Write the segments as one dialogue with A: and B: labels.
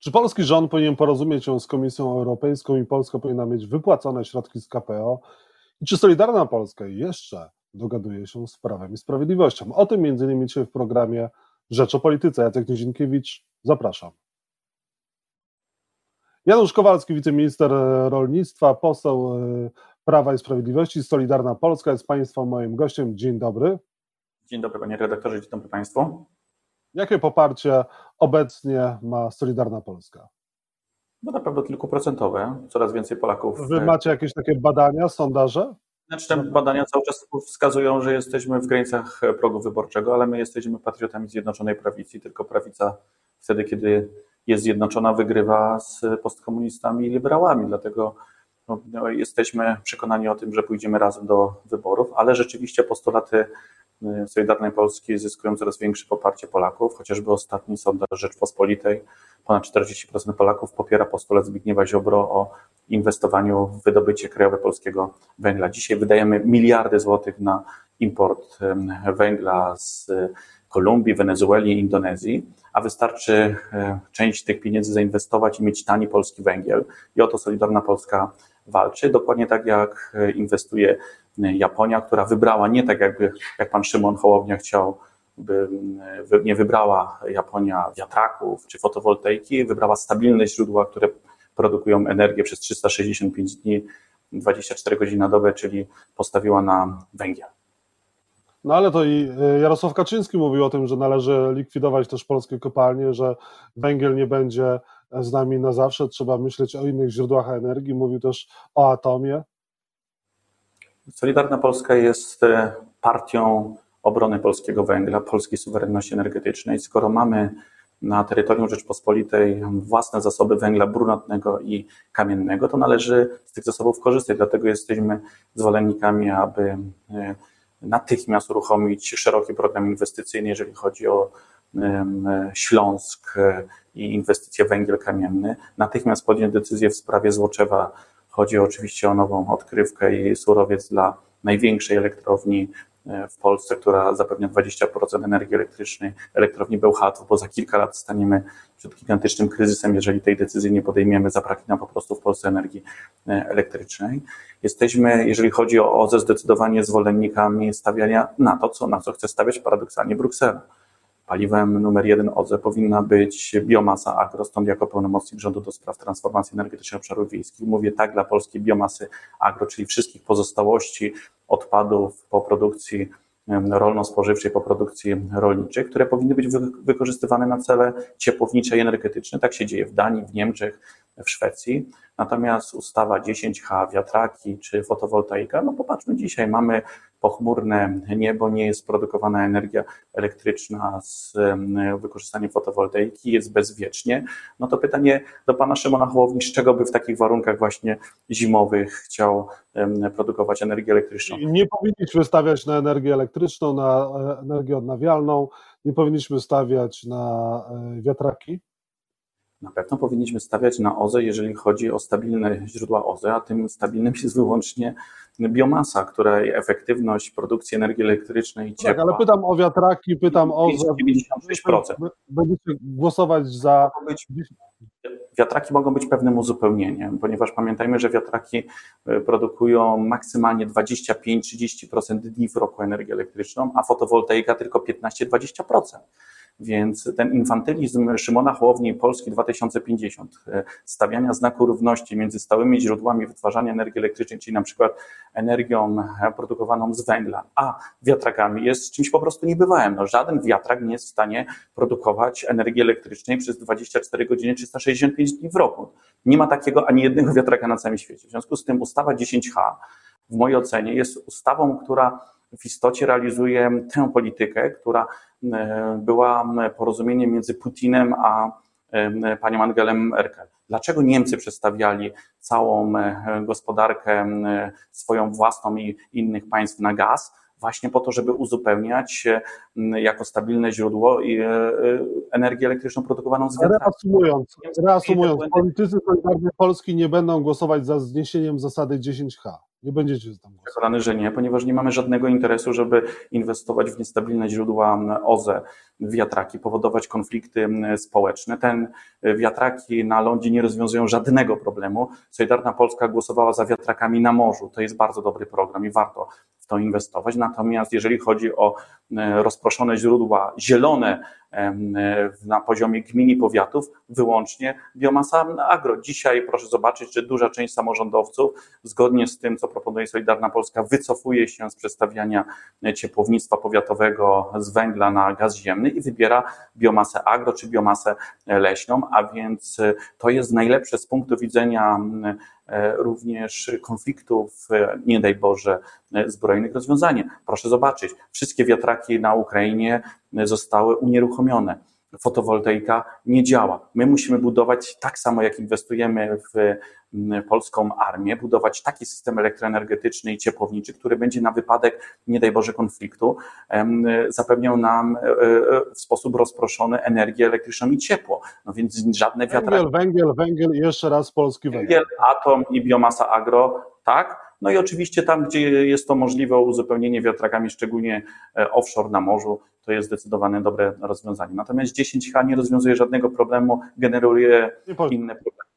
A: Czy polski rząd powinien porozumieć się z Komisją Europejską i Polska powinna mieć wypłacone środki z KPO? I czy Solidarna Polska jeszcze dogaduje się z Prawem i Sprawiedliwością? O tym między innymi dzisiaj w programie Rzecz o Polityce. Jacek Nizinkiewicz, zapraszam. Janusz Kowalski, wiceminister rolnictwa, poseł e, Prawa i Sprawiedliwości, Solidarna Polska jest Państwa moim gościem. Dzień dobry.
B: Dzień dobry panie redaktorze, dzień dobry Państwu.
A: Jakie poparcie obecnie ma Solidarna Polska?
B: No na pewno kilkuprocentowe. Coraz więcej Polaków.
A: Wy macie jakieś takie badania, sondaże?
B: Znaczy, te badania cały czas wskazują, że jesteśmy w granicach progu wyborczego, ale my jesteśmy patriotami Zjednoczonej Prawicy. Tylko prawica wtedy, kiedy jest zjednoczona, wygrywa z postkomunistami i liberałami. Dlatego no, jesteśmy przekonani o tym, że pójdziemy razem do wyborów, ale rzeczywiście postulaty Solidarnej Polski zyskują coraz większe poparcie Polaków, chociażby ostatni sondaż Rzeczpospolitej, ponad 40% Polaków popiera postulat Zbigniewa Ziobro o inwestowaniu w wydobycie krajowe polskiego węgla. Dzisiaj wydajemy miliardy złotych na import węgla z Kolumbii, Wenezueli, Indonezji, a wystarczy e, część tych pieniędzy zainwestować i mieć tani polski węgiel. I o to Solidarna Polska walczy, dokładnie tak jak e, inwestuje e, Japonia, która wybrała nie tak jakby, jak pan Szymon Hołownia chciał, by nie wybrała Japonia wiatraków czy fotowoltaiki, wybrała stabilne źródła, które produkują energię przez 365 dni, 24 godziny na dobę, czyli postawiła na węgiel.
A: No ale to i e, Jarosław Kaczyński mówił o tym, że należy likwidować też polskie kopalnie, że węgiel nie będzie z nami na zawsze, trzeba myśleć o innych źródłach energii. Mówił też o atomie.
B: Solidarna Polska jest e, partią obrony polskiego węgla, polskiej suwerenności energetycznej. Skoro mamy na terytorium Rzeczpospolitej własne zasoby węgla brunatnego i kamiennego, to należy z tych zasobów korzystać. Dlatego jesteśmy zwolennikami, aby e, natychmiast uruchomić szeroki program inwestycyjny, jeżeli chodzi o Śląsk e, i inwestycje węgiel kamienny. Natychmiast podjąć decyzję w sprawie Złoczewa. Chodzi oczywiście o nową odkrywkę i surowiec dla największej elektrowni e, w Polsce, która zapewnia 20% energii elektrycznej, elektrowni Bełchatów, bo za kilka lat staniemy przed gigantycznym kryzysem, jeżeli tej decyzji nie podejmiemy, zabraknie nam po prostu w Polsce energii e, elektrycznej. Jesteśmy, jeżeli chodzi o OZE, zdecydowanie zwolennikami stawiania na to, co, na co chce stawiać paradoksalnie Bruksela. Paliwem numer jeden OZE powinna być biomasa agro, stąd jako pełnomocnik rządu do spraw transformacji energetycznej obszarów wiejskich mówię tak dla polskiej biomasy agro, czyli wszystkich pozostałości odpadów po produkcji rolno-spożywczej po produkcji rolniczej, które powinny być wykorzystywane na cele ciepłownicze i energetyczne. Tak się dzieje w Danii, w Niemczech, w Szwecji. Natomiast ustawa 10H, wiatraki czy fotowoltaika, no popatrzmy dzisiaj, mamy pochmurne niebo, nie jest produkowana energia elektryczna z wykorzystaniem fotowoltaiki, jest bezwiecznie. No to pytanie do pana Szymona Hołowni, z czego by w takich warunkach właśnie zimowych chciał produkować energię elektryczną?
A: Nie powinniśmy stawiać na energię elektryczną, na e, energię odnawialną, nie powinniśmy stawiać na e, wiatraki?
B: Na pewno powinniśmy stawiać na OZE, jeżeli chodzi o stabilne źródła OZE, a tym stabilnym jest wyłącznie biomasa, której efektywność produkcji energii elektrycznej i ciepła...
A: Tak, ale pytam o wiatraki, pytam o OZE.
B: 96%.
A: Będziecie głosować za...
B: Wiatraki mogą być pewnym uzupełnieniem, ponieważ pamiętajmy, że wiatraki e, produkują maksymalnie 25-30% dni w roku energię elektryczną, a fotowoltaika tylko 15-20%. Więc ten infantylizm Szymona Hołowni Polski 2050, e, stawiania znaku równości między stałymi źródłami wytwarzania energii elektrycznej, czyli na przykład energią e, produkowaną z węgla, a wiatrakami jest czymś po prostu niebywałym. No, żaden wiatrak nie jest w stanie produkować energii elektrycznej przez 24 godziny 365 dni w roku. Nie ma takiego ani jednego wiatraka na całym świecie. W związku z tym ustawa 10H w mojej ocenie jest ustawą, która w istocie realizuje tę politykę, która e, była porozumieniem między Putinem a e, panią Angelą Merkel. Dlaczego Niemcy przestawiali całą e, gospodarkę swoją własną i innych państw na gaz? Właśnie po to, żeby uzupełniać jako stabilne źródło energię elektryczną produkowaną z wiatraków.
A: Reasumując, reasumując politycy Solidarnej Polski nie będą głosować za zniesieniem zasady 10H. Nie będziecie tam głosować.
B: Że nie, ponieważ nie mamy żadnego interesu, żeby inwestować w niestabilne źródła OZE, wiatraki, powodować konflikty społeczne. Ten y, wiatraki na lądzie nie rozwiązują żadnego problemu. Solidarna Polska głosowała za wiatrakami na morzu. To jest bardzo dobry program i warto w to inwestować. Natomiast jeżeli chodzi o rozproszone źródła zielone, na poziomie gmin i powiatów wyłącznie biomasa agro. Dzisiaj proszę zobaczyć, że duża część samorządowców, zgodnie z tym, co proponuje Solidarna Polska, wycofuje się z przestawiania ciepłownictwa powiatowego z węgla na gaz ziemny i wybiera biomasę agro czy biomasę leśną, a więc to jest najlepsze z punktu widzenia E, również konfliktów, e, nie daj Boże, e, zbrojnych rozwiązanie. Proszę zobaczyć, wszystkie wiatraki na Ukrainie zostały unieruchomione. Fotowoltaika nie działa. My musimy budować tak samo, jak inwestujemy w polską armię, budować taki system elektroenergetyczny i ciepłowniczy, który będzie na wypadek, nie daj Boże, konfliktu, zapewniał nam w sposób rozproszony energię elektryczną i ciepło. No więc żadne wiatraki.
A: Węgiel, węgiel, węgiel i jeszcze raz polski węgiel.
B: Węgiel, atom i biomasa agro, tak. No i oczywiście tam, gdzie jest to możliwe, uzupełnienie wiatrakami, szczególnie e, offshore na morzu, to jest zdecydowanie dobre rozwiązanie. Natomiast 10H nie rozwiązuje żadnego problemu, generuje inne problemy.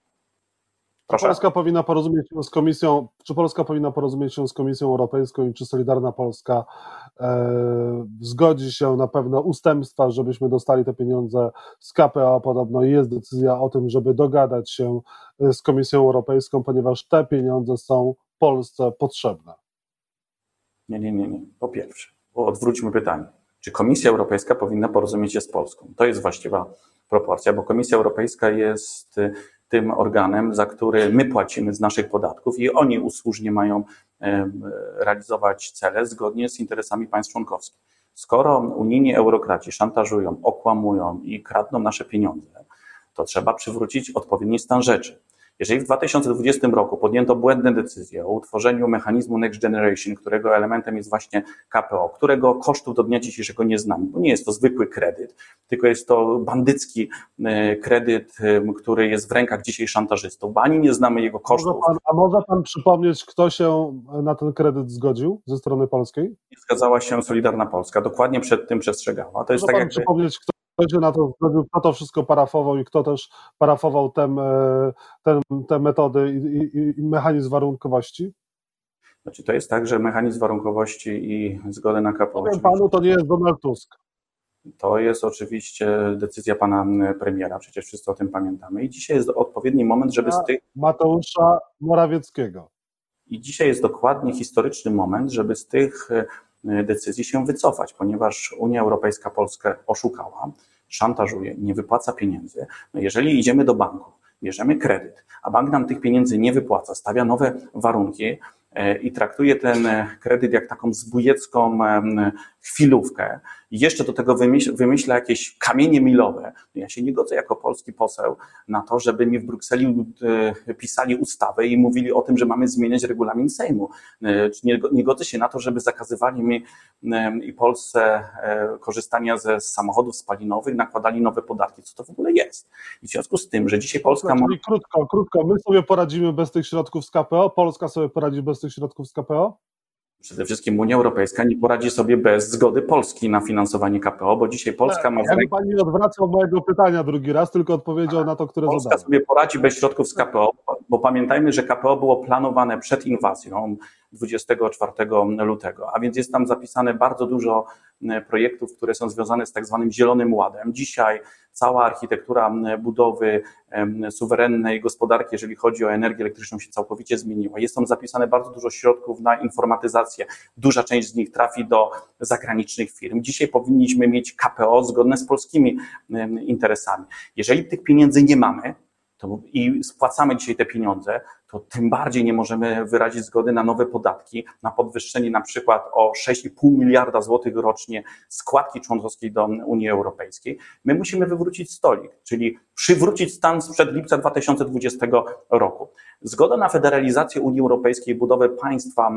A: Proszę. Czy Polska powinna porozumieć się z Komisją, czy Polska powinna porozumieć się z Komisją Europejską i czy Solidarna Polska e, zgodzi się na pewne ustępstwa, żebyśmy dostali te pieniądze z KPA? Podobno jest decyzja o tym, żeby dogadać się e, z Komisją Europejską, ponieważ te pieniądze są Polsce potrzebne.
B: Nie, nie, nie, nie. Po pierwsze, odwróćmy pytanie. Czy Komisja Europejska powinna porozumieć się z Polską? To jest właściwa proporcja, bo Komisja Europejska jest tym organem, za który my płacimy z naszych podatków i oni usłużnie mają realizować cele zgodnie z interesami państw członkowskich. Skoro unijni eurokraci szantażują, okłamują i kradną nasze pieniądze, to trzeba przywrócić odpowiedni stan rzeczy. Jeżeli w 2020 roku podjęto błędne decyzje o utworzeniu mechanizmu Next Generation, którego elementem jest właśnie KPO, którego kosztów do dnia dzisiejszego nie znamy, bo nie jest to zwykły kredyt, tylko jest to bandycki e, kredyt, który jest w rękach dzisiaj szantażystów, bo ani nie znamy jego kosztów.
A: Może pan, a może pan przypomnieć, kto się na ten kredyt zgodził ze strony polskiej?
B: Nie zgadzała się Solidarna Polska, dokładnie przed tym przestrzegała.
A: To jest może tak pan jakby... przypomnieć, kto kto się na to zgodził, kto to wszystko parafował i kto też parafował te, te, te metody i, i, i mechanizm warunkowości?
B: Znaczy to jest tak, że mechanizm warunkowości i zgodę na KPO...
A: Powiem panu, to nie jest Donald Tusk.
B: To jest oczywiście decyzja pana premiera, przecież wszyscy o tym pamiętamy. I dzisiaj jest odpowiedni moment, żeby z tych.
A: Mateusza Morawieckiego.
B: I dzisiaj jest dokładnie historyczny moment, żeby z tych E, decyzji się wycofać, ponieważ Unia Europejska Polskę oszukała, szantażuje, nie wypłaca pieniędzy. No jeżeli idziemy do banku, bierzemy kredyt, a bank nam tych pieniędzy nie wypłaca, stawia nowe warunki, E, i traktuje ten e, kredyt jak taką zbójecką chwilówkę i jeszcze do tego wymyśla, wymyśla jakieś kamienie milowe. No ja się nie godzę jako polski poseł na to, żeby mi w Brukseli e, pisali ustawę i mówili o tym, że mamy zmieniać regulamin Sejmu. Nie, nie godzę się na to, żeby zakazywali mi i Polsce korzystania ze samochodów spalinowych, nakładali nowe podatki. Co to w ogóle jest? I w związku z tym, że dzisiaj Polska
A: ma... Krótko, krótko, my sobie poradzimy bez tych środków z KPO, Polska sobie poradzi bez tych środków z KPO?
B: Przede wszystkim Unia Europejska nie poradzi sobie bez zgody Polski na finansowanie KPO, bo dzisiaj Polska ma.
A: Ja pani nie odwracał mojego pytania drugi raz, tylko odpowiedział na to, które
B: Polska
A: zadałem.
B: sobie poradzi bez środków z KPO, bo pamiętajmy, że KPO było planowane przed inwazją 24 lutego, a więc jest tam zapisane bardzo dużo projektów, które są związane z tak zwanym Zielonym Ładem. Dzisiaj cała architektura budowy suwerennej gospodarki, jeżeli chodzi o energię elektryczną, się całkowicie zmieniła. Jest tam zapisane bardzo dużo środków na informatyzację. Duża część z nich trafi do zagranicznych firm. Dzisiaj powinniśmy mieć KPO zgodne z polskimi interesami. Jeżeli tych pieniędzy nie mamy, to i spłacamy dzisiaj te pieniądze, to tym bardziej nie możemy wyrazić zgody na nowe podatki, na podwyższenie na przykład o 6,5 miliarda złotych rocznie składki członkowskiej do Unii Europejskiej. My musimy wywrócić stolik, czyli przywrócić stan sprzed lipca 2020 roku. Zgoda na federalizację Unii Europejskiej, budowę państwa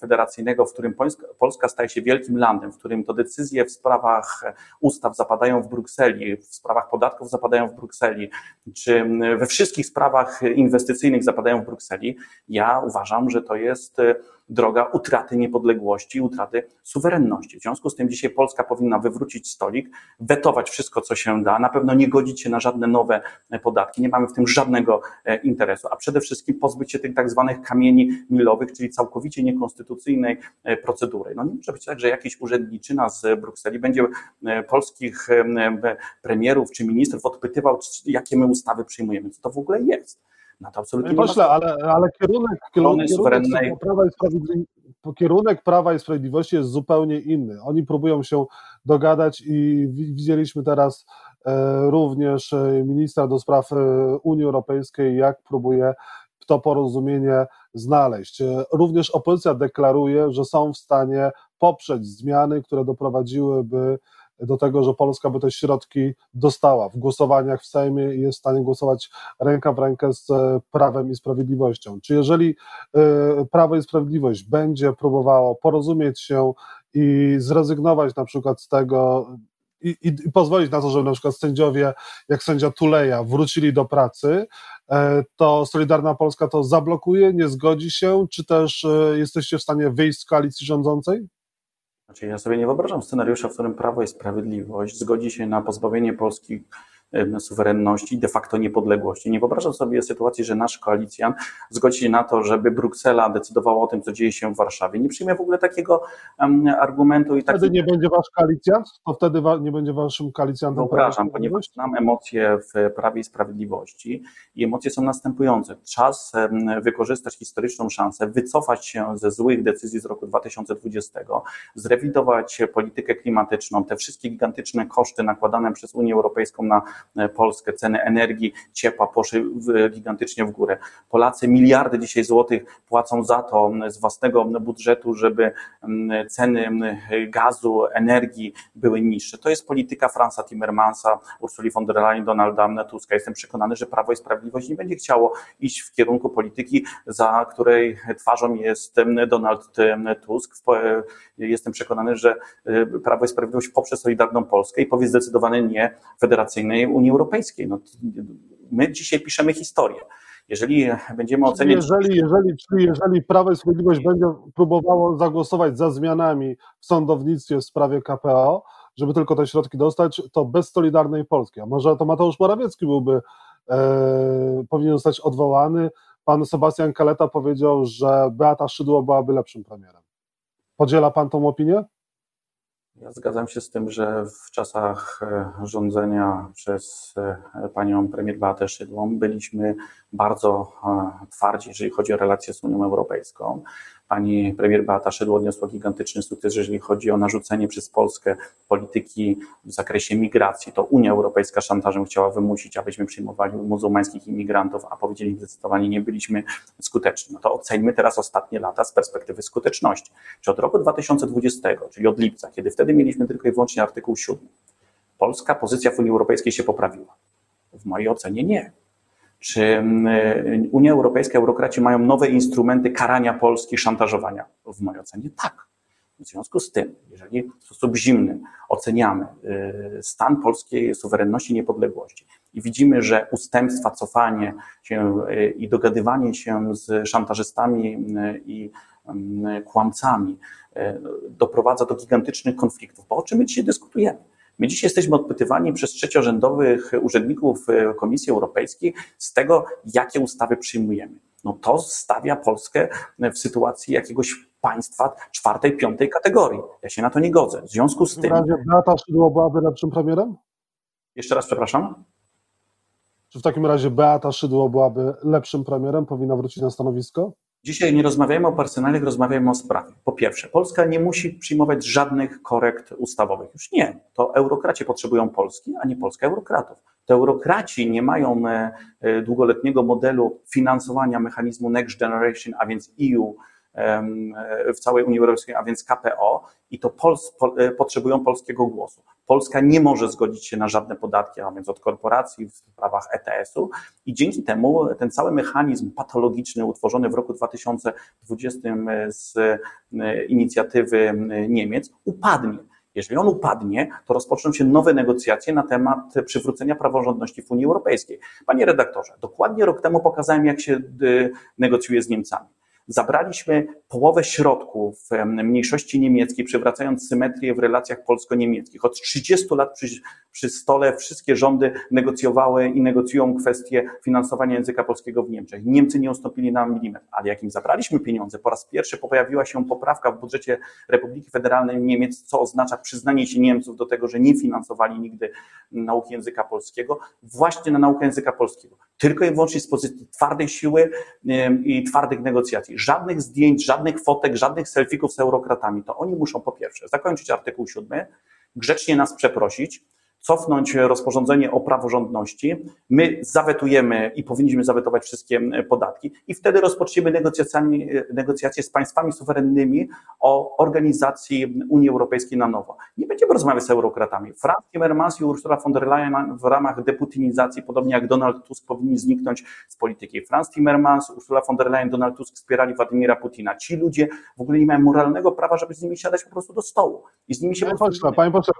B: federacyjnego, w którym Polska staje się wielkim landem, w którym to decyzje w sprawach ustaw zapadają w Brukseli, w sprawach podatków zapadają w Brukseli, czy we wszystkich sprawach inwestycyjnych zapadają w Brukseli, ja uważam, że to jest droga utraty niepodległości, utraty suwerenności. W związku z tym dzisiaj Polska powinna wywrócić stolik, wetować wszystko, co się da, na pewno nie godzić się na żadne nowe podatki, nie mamy w tym żadnego e, interesu, a przede wszystkim pozbyć się tych tak zwanych kamieni milowych, czyli całkowicie niekonstytucyjnej e, procedury. No nie może być tak, że jakiś urzędniczyna z Brukseli będzie e, polskich premierów czy ministrów odpytywał, jakie my ustawy przyjmujemy. Co to w ogóle jest?
A: Na to absolutnie nie pośle, ale, ale kierunek, kierunek, kierunek, prawa i kierunek Prawa i Sprawiedliwości jest zupełnie inny. Oni próbują się dogadać i widzieliśmy teraz e, również e, ministra do spraw e, Unii Europejskiej, jak próbuje to porozumienie znaleźć. Również opozycja deklaruje, że są w stanie poprzeć zmiany, które doprowadziłyby do tego, że Polska by te środki dostała. W głosowaniach w Sejmie jest w stanie głosować ręka w rękę z e, Prawem i Sprawiedliwością. Czy jeżeli e, Prawo i Sprawiedliwość będzie próbowało porozumieć się i zrezygnować na przykład z tego, i, i, pozwolić na to, żeby na przykład sędziowie, jak sędzia Tuleja, wrócili do pracy, e, to Solidarna Polska to zablokuje, nie zgodzi się, czy też jesteście w stanie wyjść z koalicji rządzącej?
B: Znaczy, ja sobie nie wyobrażam scenariusza, w którym Prawo i Sprawiedliwość zgodzi się na pozbawienie Polski suwerenności, de facto niepodległości. Nie wyobrażam sobie sytuacji, że nasz koalicjant zgodzi się na to, żeby Bruksela decydowała o tym, co dzieje się w Warszawie. Nie przyjmie w ogóle takiego um, argumentu.
A: I wtedy taki... nie będzie wasz koalicjant? To wtedy nie będzie waszym koalicjantem?
B: Wyobrażam, ponieważ znam emocje w Prawie i Sprawiedliwości i emocje są następujące. Czas wykorzystać historyczną szansę, wycofać się ze złych decyzji z roku 2020, zrewidować politykę klimatyczną, te wszystkie gigantyczne koszty nakładane przez Unię Europejską na Polskę. Ceny energii, ciepła poszły gigantycznie w górę. Polacy miliardy dzisiaj złotych płacą za to z własnego budżetu, żeby ceny gazu, energii były niższe. To jest polityka Franza Timmermansa, Ursuli von der Leyen, Donalda Tuska. Jestem przekonany, że Prawo i Sprawiedliwość nie będzie chciało iść w kierunku polityki, za której twarzą jest Donald Tusk. Jestem przekonany, że e, Prawo i Sprawiedliwość poprze Solidarną Polskę i powie zdecydowane nie federacyjnej Unii Europejskiej. No, my dzisiaj piszemy historię. Jeżeli będziemy oceniać.
A: Jeżeli, jeżeli, czyli jeżeli Prawo i Sprawiedliwość będzie próbowało zagłosować za zmianami w sądownictwie w sprawie KPO, żeby tylko te środki dostać, to bez Solidarnej Polski. A może to Mateusz Morawiecki byłby, e, powinien zostać odwołany. Pan Sebastian Kaleta powiedział, że Beata Szydło byłaby lepszym premierem. Podziela pan tą opinię?
B: Ja zgadzam się z tym, że w czasach e, rządzenia przez e, panią premier Beatę Szydłą byliśmy bardzo e, twardzi, jeżeli chodzi o relacje z Unią Europejską. Pani premier Beata Szydło odniosła gigantyczny sukces, jeżeli chodzi o narzucenie przez Polskę polityki w zakresie migracji. To Unia Europejska szantażem chciała wymusić, abyśmy przyjmowali muzułmańskich imigrantów, a powiedzieli zdecydowanie nie byliśmy skuteczni. No to oceńmy teraz ostatnie lata z perspektywy skuteczności. Czy od roku 2020, czyli od lipca, kiedy wtedy mieliśmy tylko i wyłącznie artykuł 7, polska pozycja w Unii Europejskiej się poprawiła? W mojej ocenie nie. Czy y, Unia Europejska, eurokraci mają nowe instrumenty karania Polski, szantażowania? W mojej ocenie tak. W związku z tym, jeżeli w sposób zimny oceniamy y, stan polskiej suwerenności i niepodległości i widzimy, że ustępstwa, cofanie się y, i dogadywanie się z szantażystami i mm, kłamcami doprowadza do gigantycznych konfliktów, bo o czym my dzisiaj dyskutujemy? My dzisiaj jesteśmy odpytywani przez trzeciorzędowych urzędników e, Komisji Europejskiej z tego, jakie ustawy przyjmujemy. No to stawia Polskę w sytuacji jakiegoś państwa czwartej, piątej kategorii. Ja się na to nie godzę. W związku z tym. W
A: razie Beata Szydło byłaby lepszym premierem?
B: Jeszcze raz przepraszam.
A: Czy w takim razie Beata Szydło byłaby lepszym premierem? Powinna wrócić na stanowisko?
B: Dzisiaj nie rozmawiajmy o personaliach, rozmawiajmy o sprawie. Po pierwsze, Polska nie musi przyjmować żadnych korekt ustawowych. Już nie. To eurokraci potrzebują Polski, a nie Polska eurokratów. To eurokraci nie mają e, e, długoletniego modelu finansowania mechanizmu Next Generation, a więc EU, w całej Unii Europejskiej, a więc KPO, i to Pols, po, e, potrzebują polskiego głosu. Polska nie może zgodzić się na żadne podatki, a więc od korporacji w sprawach ETS-u, i dzięki temu ten cały mechanizm patologiczny utworzony w roku 2020 z e, inicjatywy Niemiec upadnie. Jeżeli on upadnie, to rozpoczną się nowe negocjacje na temat przywrócenia praworządności w Unii Europejskiej. Panie redaktorze, dokładnie rok temu pokazałem, jak się y, negocjuje z Niemcami. Zabraliśmy połowę środków mniejszości niemieckiej, przywracając symetrię w relacjach polsko-niemieckich. Od 30 lat przy, przy stole wszystkie rządy negocjowały i negocjują kwestie finansowania języka polskiego w Niemczech. Niemcy nie ustąpili na milimetr, ale jak im zabraliśmy pieniądze, po raz pierwszy pojawiła się poprawka w budżecie Republiki Federalnej Niemiec, co oznacza przyznanie się Niemców do tego, że nie finansowali nigdy nauki języka polskiego, właśnie na naukę języka polskiego. Tylko i wyłącznie z pozycji twardej siły i twardych negocjacji. Żadnych zdjęć, żadnych fotek, żadnych selfików z eurokratami. To oni muszą po pierwsze zakończyć artykuł 7, grzecznie nas przeprosić, cofnąć rozporządzenie o praworządności, my zawetujemy i powinniśmy zawetować wszystkie podatki i wtedy rozpoczniemy negocjacjami, negocjacje z państwami suwerennymi o organizacji Unii Europejskiej na nowo. Nie będziemy rozmawiać z eurokratami. Franz Timmermans i Ursula von der Leyen w ramach deputinizacji, podobnie jak Donald Tusk, powinni zniknąć z polityki. Franz Timmermans, Ursula von der Leyen, Donald Tusk wspierali Władimira Putina. Ci ludzie w ogóle nie mają moralnego prawa, żeby z nimi siadać po prostu do stołu i z nimi się
A: Panie pośle, panie pośle,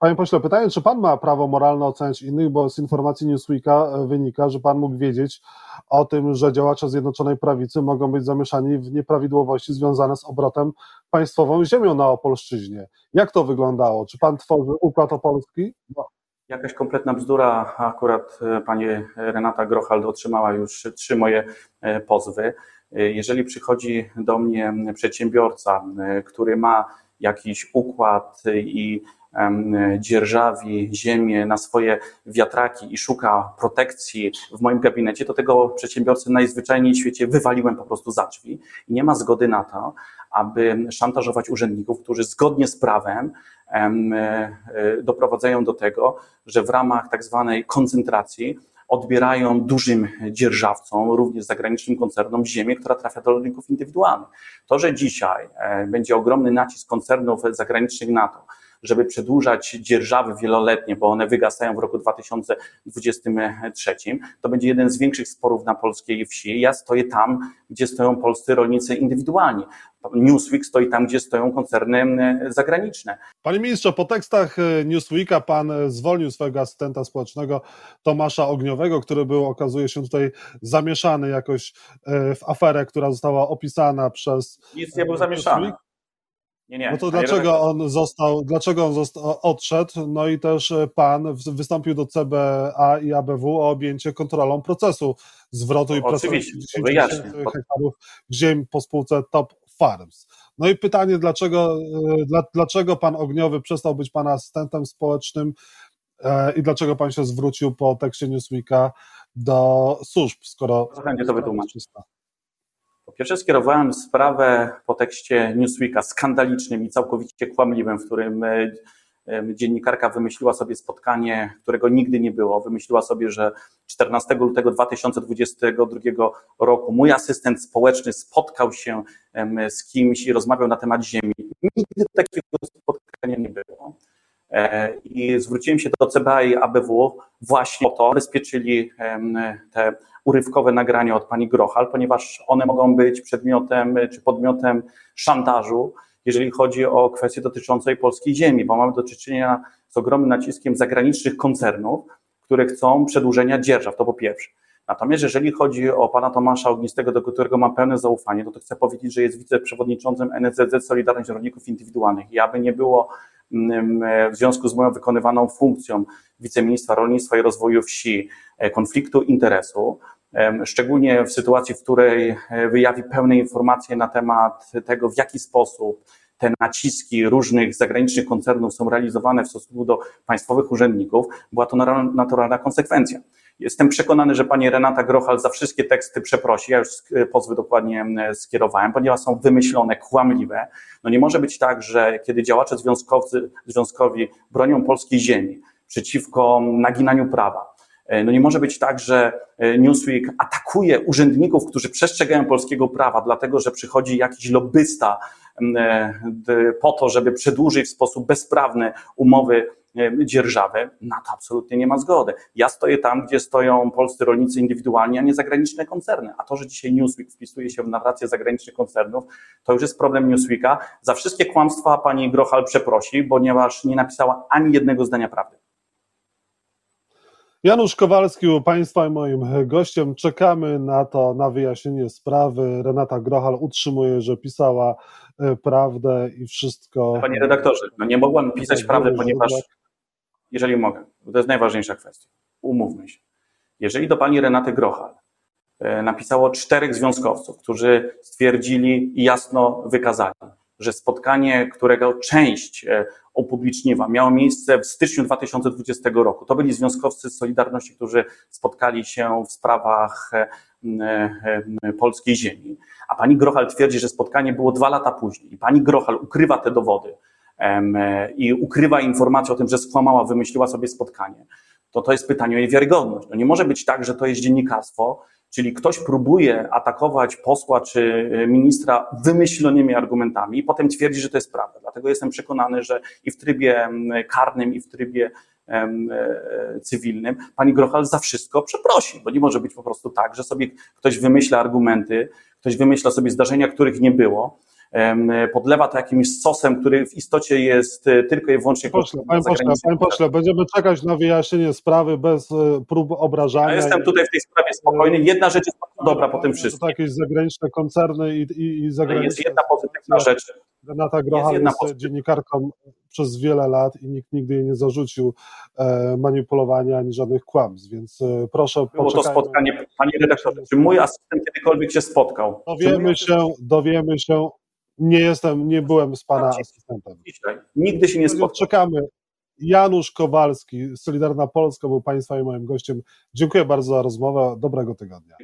A: Panie pośle, pytanie, czy pan ma prawo moralne oceniać innych, bo z informacji Newsweeka e, wynika, że pan mógł wiedzieć o tym, że działacze Zjednoczonej Prawicy mogą być zamieszani w nieprawidłowości związane z obrotem państwową ziemią na Opolszczyźnie. Jak to wyglądało? Czy pan tworzy układ opolski? No.
B: Jakaś kompletna bzdura. Akurat e, pani Renata Grochald otrzymała już trzy moje e, pozwy. Jeżeli przychodzi do mnie przedsiębiorca, który ma jakiś układ i dzierżawi ziemię na swoje wiatraki i szuka protekcji w moim gabinecie, to tego przedsiębiorcy najzwyczajniej w świecie wywaliłem po prostu za drzwi. I nie ma zgody na to, aby szantażować urzędników, którzy zgodnie z prawem e, doprowadzają do tego, że w ramach tak zwanej koncentracji odbierają dużym dzierżawcom, również zagranicznym koncernom, ziemię, która trafia do rolników indywidualnych. To, że dzisiaj e, będzie ogromny nacisk koncernów zagranicznych na to, żeby przedłużać dzierżawy wieloletnie, bo one wygasają w roku 2023, to będzie jeden z większych sporów na polskiej wsi. Ja stoję tam, gdzie stoją polscy rolnicy indywidualni. Newsweek stoi tam, gdzie stoją koncerny zagraniczne.
A: Panie ministrze, po tekstach e, Newsweeka pan e, zwolnił swojego asystenta społecznego Tomasza Ogniowego, który był, okazuje się tutaj zamieszany jakoś e, w aferę, która została opisana przez.
B: Nic nie był zamieszany.
A: Nie, nie. No to dlaczego on został, dlaczego on został, odszedł? No i też e, pan wystąpił do CBA i ABW o objęcie kontrolą procesu zwrotu i
B: Oczywiście,
A: 10 hektarów ziem po spółce Top Farms. No i pytanie, dlaczego, e, dlaczego pan Ogniowy przestał być pana asystentem społecznym e, i dlaczego pan się zwrócił po tekście Newsweeka do służb, skoro...
B: Chętnie to wytłumaczę. Pierwsze skierowałem sprawę po tekście Newsweeka skandalicznym i całkowicie kłamliwym, w którym e, dziennikarka wymyśliła sobie spotkanie, którego nigdy nie było. Wymyśliła sobie, że 14 lutego 2022 roku mój asystent społeczny spotkał się z kimś i rozmawiał na temat ziemi. Nigdy takiego spotkania nie było. E, I zwróciłem się do CBA i ABW właśnie o to, bezpieczyli te urywkowe nagrania od pani Grochal, ponieważ one mogą być przedmiotem czy podmiotem szantażu, jeżeli chodzi o kwestie dotyczące polskiej ziemi, bo mamy do czynienia z ogromnym naciskiem zagranicznych koncernów, które chcą przedłużenia dzierżaw, to po pierwsze. Natomiast jeżeli chodzi o pana Tomasza Ognistego, do którego mam pełne zaufanie, to, to chcę powiedzieć, że jest wiceprzewodniczącym NSZZ Solidarność Rolników Indywidualnych i aby nie było w związku z moją wykonywaną funkcją wiceministra rolnictwa i rozwoju wsi e, konfliktu interesu, szczególnie w sytuacji, w której e, wyjawi pełne informacje na temat tego, w jaki sposób te naciski różnych zagranicznych koncernów są realizowane w stosunku do państwowych urzędników, była to naturalna konsekwencja. Jestem przekonany, że pani Renata Grochal za wszystkie teksty przeprosi. Ja już pozwy dokładnie skierowałem, ponieważ są wymyślone, kłamliwe. No nie może być tak, że kiedy działacze związkowcy, związkowi bronią polskiej ziemi przeciwko naginaniu prawa, E, no nie może być tak, że e, Newsweek atakuje urzędników, którzy przestrzegają polskiego prawa, dlatego że przychodzi jakiś lobbysta e, po to, żeby przedłużyć w sposób bezprawny umowy dzierżawę, na to absolutnie nie ma zgody. Ja stoję tam, gdzie stoją polscy rolnicy indywidualni, a nie zagraniczne koncerny. A to, że dzisiaj Newsweek wpisuje się w narrację zagranicznych koncernów, to już jest problem Newsweeka. Za wszystkie kłamstwa pani Grochal przeprosi, ponieważ nie napisała ani jednego zdania prawdy.
A: Janusz Kowalski u Państwa i moim gościem. Czekamy na to, na wyjaśnienie sprawy. Renata Grochal utrzymuje, że pisała e, prawdę i wszystko.
B: Panie redaktorze, no nie mogłam pisać tak, prawdy, ponieważ, jeżeli mogę, to jest najważniejsza kwestia. Umówmy się. Jeżeli do pani Renaty Grochal e, napisało czterech związkowców, którzy stwierdzili i jasno wykazali, że spotkanie, którego część e, upubliczniła, miało miejsce w styczniu 2020 roku. To byli związkowcy z Solidarności, którzy spotkali się w sprawach e, polskiej ziemi. A pani Grochal twierdzi, że spotkanie było dwa lata później. I pani Grochal ukrywa te dowody i ukrywa informację o tym, że skłamała, wymyśliła sobie spotkanie. To to jest pytanie o jej wiarygodność. No nie może być tak, że to jest dziennikarstwo, Czyli ktoś próbuje atakować posła czy e, ministra wymyślonymi argumentami i potem twierdzi, że to jest prawda. Dlatego jestem przekonany, że i w trybie karnym, i w trybie e, cywilnym pani Grochal za wszystko przeprosi, bo nie może być po prostu tak, że sobie ktoś wymyśla argumenty, ktoś wymyśla sobie zdarzenia, których nie było podlewa to jakimś sosem, który w istocie jest e, tylko i wyłącznie
A: pośle, panie, pośle, panie pośle, będziemy czekać na wyjaśnienie sprawy bez e, prób obrażania. Ja
B: jestem tutaj w tej sprawie spokojny. Jedna rzecz jest dobra po tym wszystkim.
A: To jakieś zagraniczne koncerny i, i, i zagraniczne...
B: Jest jedna pozytywna rzecz.
A: Renata Grochal jest, jest dziennikarką przez wiele lat i nikt nigdy jej nie zarzucił e, manipulowania ani żadnych kłamstw, więc e, proszę
B: Było to spotkanie, panie redaktorze, czy mój asystent kiedykolwiek się spotkał?
A: Dowiemy się, dowiemy się, nie jestem, nie byłem z pana asystentem.
B: Dzisiaj. Nigdy się nie spotkał.
A: Czekamy. Janusz Kowalski, Solidarna Polska był Państwa i moim gościem. Dziękuję bardzo za rozmowę. Dobrego tygodnia.